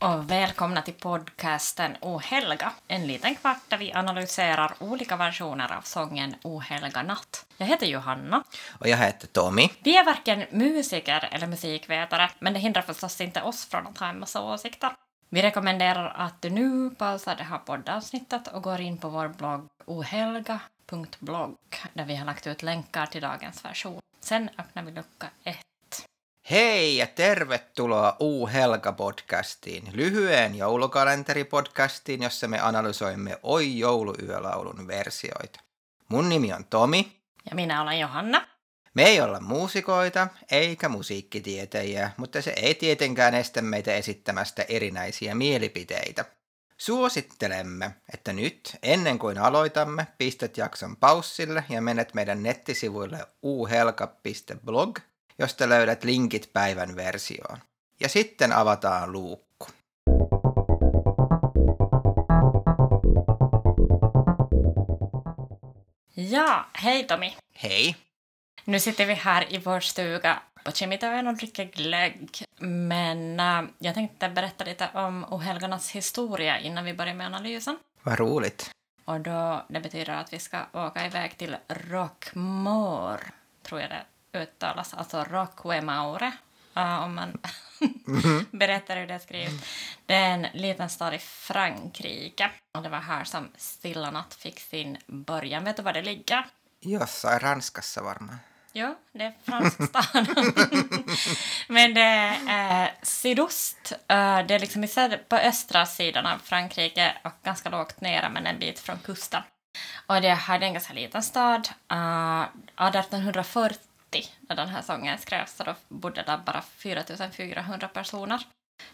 och välkomna till podcasten Ohelga. En liten kvart där vi analyserar olika versioner av sången Ohelga natt. Jag heter Johanna. Och jag heter Tommy. Vi är varken musiker eller musikvetare, men det hindrar förstås inte oss från att ha en massa åsikter. Vi rekommenderar att du nu pausar det här poddavsnittet och går in på vår blogg ohelga.blogg där vi har lagt ut länkar till dagens version. Sen öppnar vi lucka ett. Hei ja tervetuloa U-Helga-podcastiin, lyhyen joulukalenteripodcastiin, jossa me analysoimme Oi jouluyölaulun versioita. Mun nimi on Tomi. Ja minä olen Johanna. Me ei olla muusikoita eikä musiikkitietäjiä, mutta se ei tietenkään estä meitä esittämästä erinäisiä mielipiteitä. Suosittelemme, että nyt, ennen kuin aloitamme, pistät jakson paussille ja menet meidän nettisivuille uhelka.blog, josta löydät linkit päivän versioon. Ja sitten avataan luukku. Ja, hej Tommy. Hej! Nu sitter vi här i vår stuga på Kimitoön och dricker glögg. Men äh, jag tänkte berätta lite om ohelgarnas historia innan vi börjar med analysen. Vad roligt. Och då, det betyder att vi ska åka iväg till Rockmore, tror jag det uttalas, alltså Roquemaure, uh, om man berättar hur det är skrivet. Det är en liten stad i Frankrike. Och det var här som Stilla natt fick sin början. Vet du var det ligger? Jossain Ranskassa varmaan. Ja, det är fransk stad. Men det är eh, sydost. Eh, det är liksom istället på östra sidan av Frankrike och ganska lågt nere, men en bit från kusten. Och det här är en ganska liten stad. Uh, 1840, när den här sången skrevs, så då bodde där bara 4400 personer.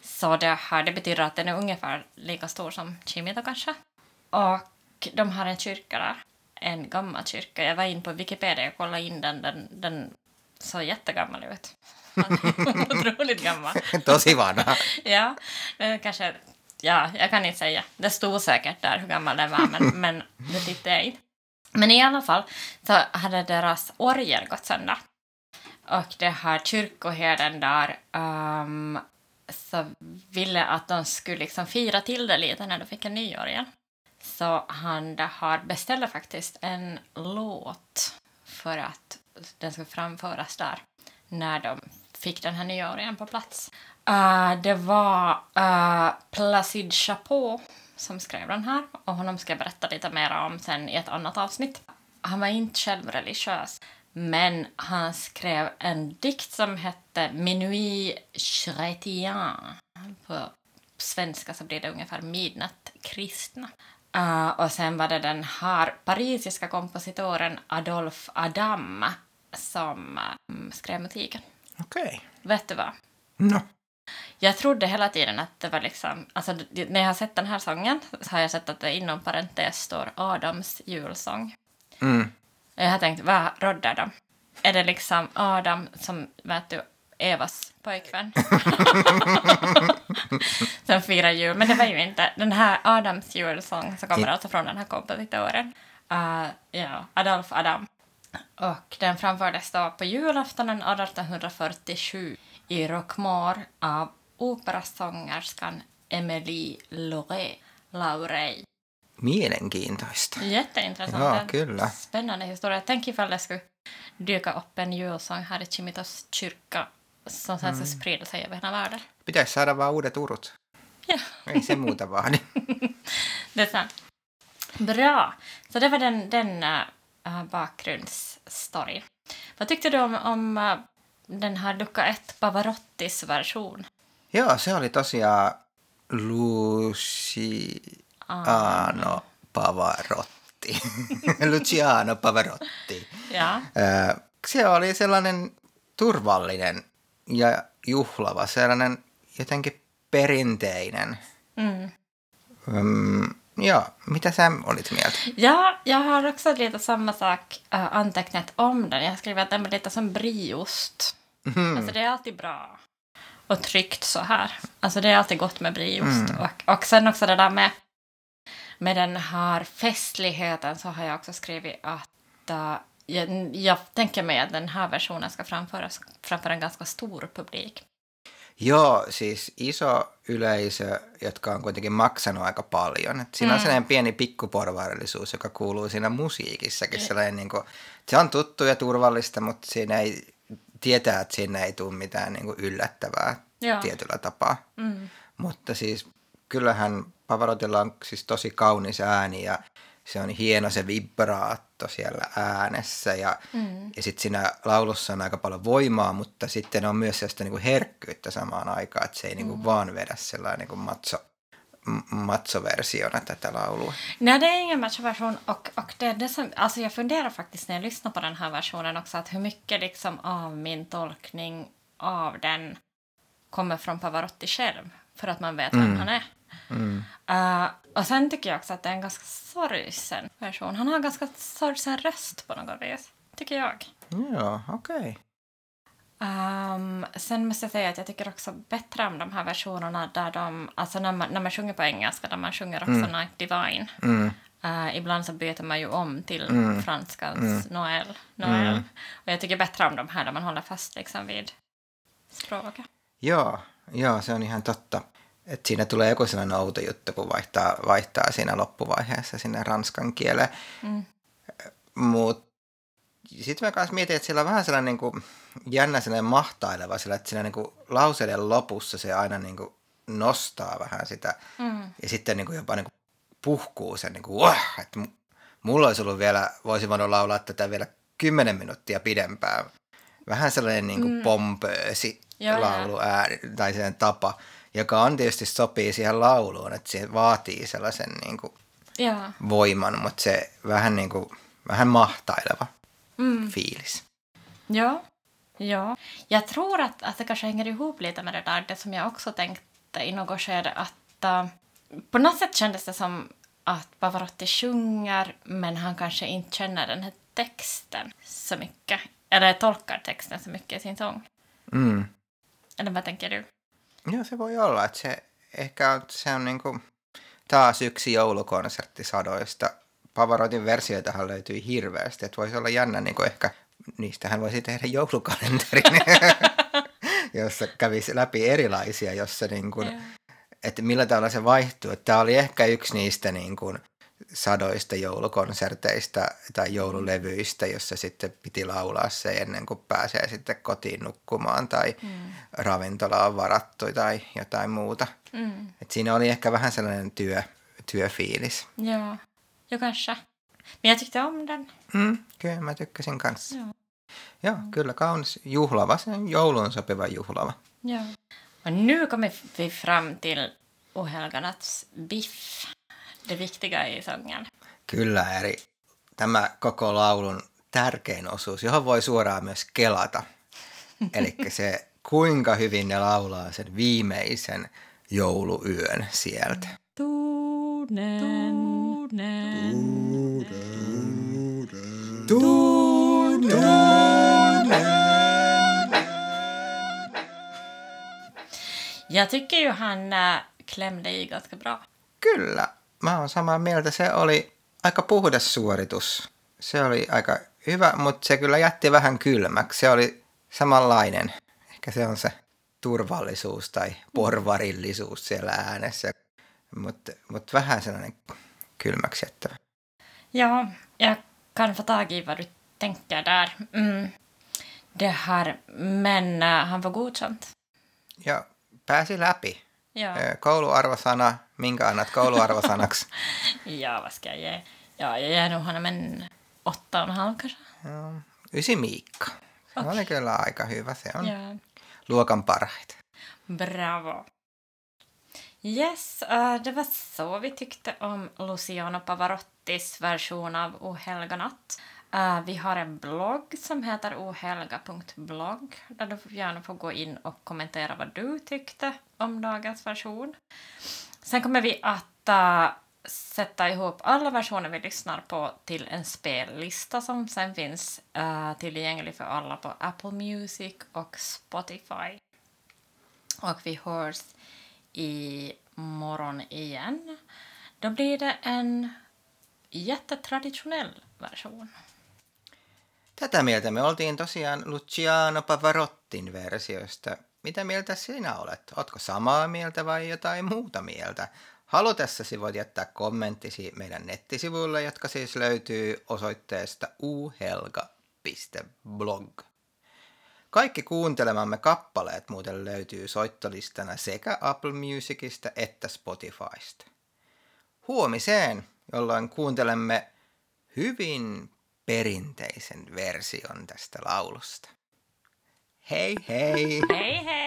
Så det här, det betyder att den är ungefär lika stor som Kimito kanske. Och de har en kyrka där en gammal kyrka. Jag var in på Wikipedia och kollade in den. Den, den såg jättegammal ut. Otroligt gammal. Tosi vanha. ja, kanske... Ja, jag kan inte säga. Det stod säkert där hur gammal den var, men, men det tittade jag inte. Men i alla fall så hade deras orgel gått sönder. Och det här kyrkoherden där um, så ville att de skulle liksom fira till det lite när de fick en ny orgel. Så han har beställde faktiskt en låt för att den ska framföras där när de fick den här nya orgeln på plats. Uh, det var uh, Placid Chapeau som skrev den här och honom ska jag berätta lite mer om sen i ett annat avsnitt. Han var inte själv religiös men han skrev en dikt som hette Minuit chrétien. På svenska så blir det ungefär Midnatt kristna. Uh, och sen var det den här parisiska kompositören Adolphe Adam som um, skrev musiken. Okej. Okay. Vet du vad? No. Jag trodde hela tiden att det var liksom... Alltså, när jag har sett den här sången så har jag sett att det inom parentes står Adams julsång. Mm. Jag har tänkt, vad råddar de? Är det liksom Adam som, vet du, Evas pojkvän. som firar jul. Men det var ju inte den här Adams julsång som kommer alltså från den här kompositören. Uh, ja, Adolf Adam. Och den framfördes då på julaftonen 1847 i Roquemore av operasångerskan Emily Laurey. Laurey. Mielenkiintoista. Jätteintressant. Ja, kyllä. Spännande historia. Tänk ifall det skulle dyka upp en julsång här i Chimitos kyrka som sen mm. sprida sig över hela världen. Pitäisi saada vaan uudet urut. Ja. Ei se muuta vaadi. det är sant. Bra. Så det var den, den uh, bakgrundsstoryn. Vad tyckte du om, om uh, den här lucka 1 Pavarottis version? Joo, se oli tosiaan Luciano Pavarotti. Luciano Pavarotti. Ja. Se oli sellainen turvallinen ja juhlava, sellainen jotenkin perinteinen. Mm. Um, ja, mitä sä olit mieltä? Ja, jag har också lite samma sak äh, antecknat om den. Jag har skrivit att den är lite som brieost. Mm. Alltså det är alltid bra och tryggt så här. Alltså det är alltid gott med brieost. Mm. Och, och sen också det där med, med den här festligheten så har jag också skrivit att uh, jag, jag tänker mig att den här versionen ska framföras framför en ganska stor publik. Joo, siis iso yleisö, jotka on kuitenkin maksanut aika paljon. Et siinä mm. on sellainen pieni pikkuporvarillisuus, joka kuuluu siinä musiikissakin. Sellainen, niin kuin, se on tuttu ja turvallista, mutta siinä ei tietää, että siinä ei tule mitään niin kuin yllättävää Joo. tietyllä tapaa. Mm. Mutta siis kyllähän Pavarotilla on siis tosi kaunis ääni ja se on hieno se vibraatto siellä äänessä ja, mm. ja sitten siinä laulussa on aika paljon voimaa, mutta sitten on myös sellaista niinku herkkyyttä samaan aikaan, että se ei niinku mm. niinku vaan vedä sellainen niinku matso, matsoversiona tätä laulua. Nej, det är ingen matchoversion och, och det, det som, alltså jag funderar faktiskt när jag lyssnar på den här versionen också att hur mycket liksom av min tolkning av den kommer från Pavarotti själv för att man vet mm. vem han är. Mm. Uh, och sen tycker jag också att det är en ganska sorgsen version. Han har en ganska sorgsen röst på något vis, tycker jag. Ja, okej. Okay. Um, sen måste jag säga att jag tycker också bättre om de här versionerna där de, alltså när man, när man sjunger på engelska, där man sjunger också mm. Night Divine. Mm. Uh, ibland så byter man ju om till mm. franskans mm. Noel. Noel. Mm. Och jag tycker bättre om de här där man håller fast liksom vid språket. Ja, ja, se on ihan totta. Et siinä tulee joku sellainen outo juttu, kun vaihtaa, vaihtaa siinä loppuvaiheessa sinne ranskan kieleen. Mm. Mutta sitten mä kanssa mietin, että siellä on vähän sellainen niin kuin, jännä sellainen mahtaileva, sillä, että siinä niin kuin, lauseiden lopussa se aina niin kuin, nostaa vähän sitä. Mm. Ja sitten niin kuin, jopa niin kuin, puhkuu sen, niin kuin, oh, että mulla olisi ollut vielä, voisi voinut laulaa tätä vielä kymmenen minuuttia pidempään. Vähän sellainen niin kuin, mm. pompöösi laulu ääni, tai sen tapa joka on tietysti sopii siihen lauluun, että se vaatii sellaisen niin kuin voiman, mutta se vähän, niin kuin, vähän mahtaileva mm. fiilis. Ja, ja. Jag tror att, att det kanske hänger ihop lite med det där, det som jag också tänkte i något skede att uh, på något sätt kändes det som att Pavarotti sjunger men han kanske inte känner den här texten så mycket. Eller tolkar texten så mycket i sin sång. Mm. Eller vad tänker du? Joo, se voi olla, että se ehkä on, se on niin kuin taas yksi joulukonsertti sadoista. Pavarotin versioitahan löytyy hirveästi, että voisi olla jännä niin kuin ehkä, niistähän voisi tehdä joulukalenterin, jossa kävisi läpi erilaisia, jossa niin kuin, että millä tavalla se vaihtuu. Tämä oli ehkä yksi niistä niin kuin, sadoista joulukonserteista tai joululevyistä, jossa sitten piti laulaa se ennen kuin pääsee sitten kotiin nukkumaan tai mm. ravintola on varattu tai jotain muuta. Mm. Et siinä oli ehkä vähän sellainen työ, työfiilis. Joo, jo kanske. Men jag tyckte om den. Mm, kyllä, mä tykkäsin kanssa. Joo, Joo mm. kyllä kaunis juhlava, se on jouluun sopiva juhlava. Joo. Och nu kommer vi fram till Ohelganats biff det viktiga i sången. Kyllä, eri tämä koko laulun tärkein osuus, johon voi suoraan myös kelata. Eli se, kuinka hyvin ne laulaa sen viimeisen jouluyön sieltä. Tunnen, tunnen, tunnen, tunnen. Jag tycker ju han äh, klämde i ganska bra. Kyllä, mä oon samaa mieltä. Se oli aika puhdas suoritus. Se oli aika hyvä, mutta se kyllä jätti vähän kylmäksi. Se oli samanlainen. Ehkä se on se turvallisuus tai porvarillisuus siellä äänessä. Mutta mut vähän sellainen kylmäksi jättävä. Ja, jag kan få tag i vad du tänker där. Mm. Det här, men uh, han var godkänt. Ja, pääsi läpi. Ja. Kouluarvosana, minkä annat kouluarvosanaksi? ja, vad ska jag ge? Ja, jag ger nog honom en åtta och en halv kanske. Ja, ysi Miikka. Se okay. oli kyllä aika hyvä. Se on ja. luokan parhaita. Bravo. Yes, uh, det var så vi tyckte om Luciano Pavarottis version av O helga natt. Uh, vi har en blogg som heter ohelga.blogg där du gärna får gå in och kommentera vad du tyckte om dagens version. Sen kommer vi att uh, sätta ihop alla versioner vi lyssnar på till en spellista som sen finns uh, tillgänglig för alla på Apple Music och Spotify. Och vi hörs i morgon igen. Då blir det en jättetraditionell version. Tätä mieltä me oltiin tosiaan Luciano Pavarottin versiosta. mitä mieltä sinä olet? Oletko samaa mieltä vai jotain muuta mieltä? Halutessasi voit jättää kommenttisi meidän nettisivuille, jotka siis löytyy osoitteesta uhelga.blog. Kaikki kuuntelemamme kappaleet muuten löytyy soittolistana sekä Apple Musicista että Spotifysta. Huomiseen, jolloin kuuntelemme hyvin perinteisen version tästä laulusta. Hei hei! Hei hei!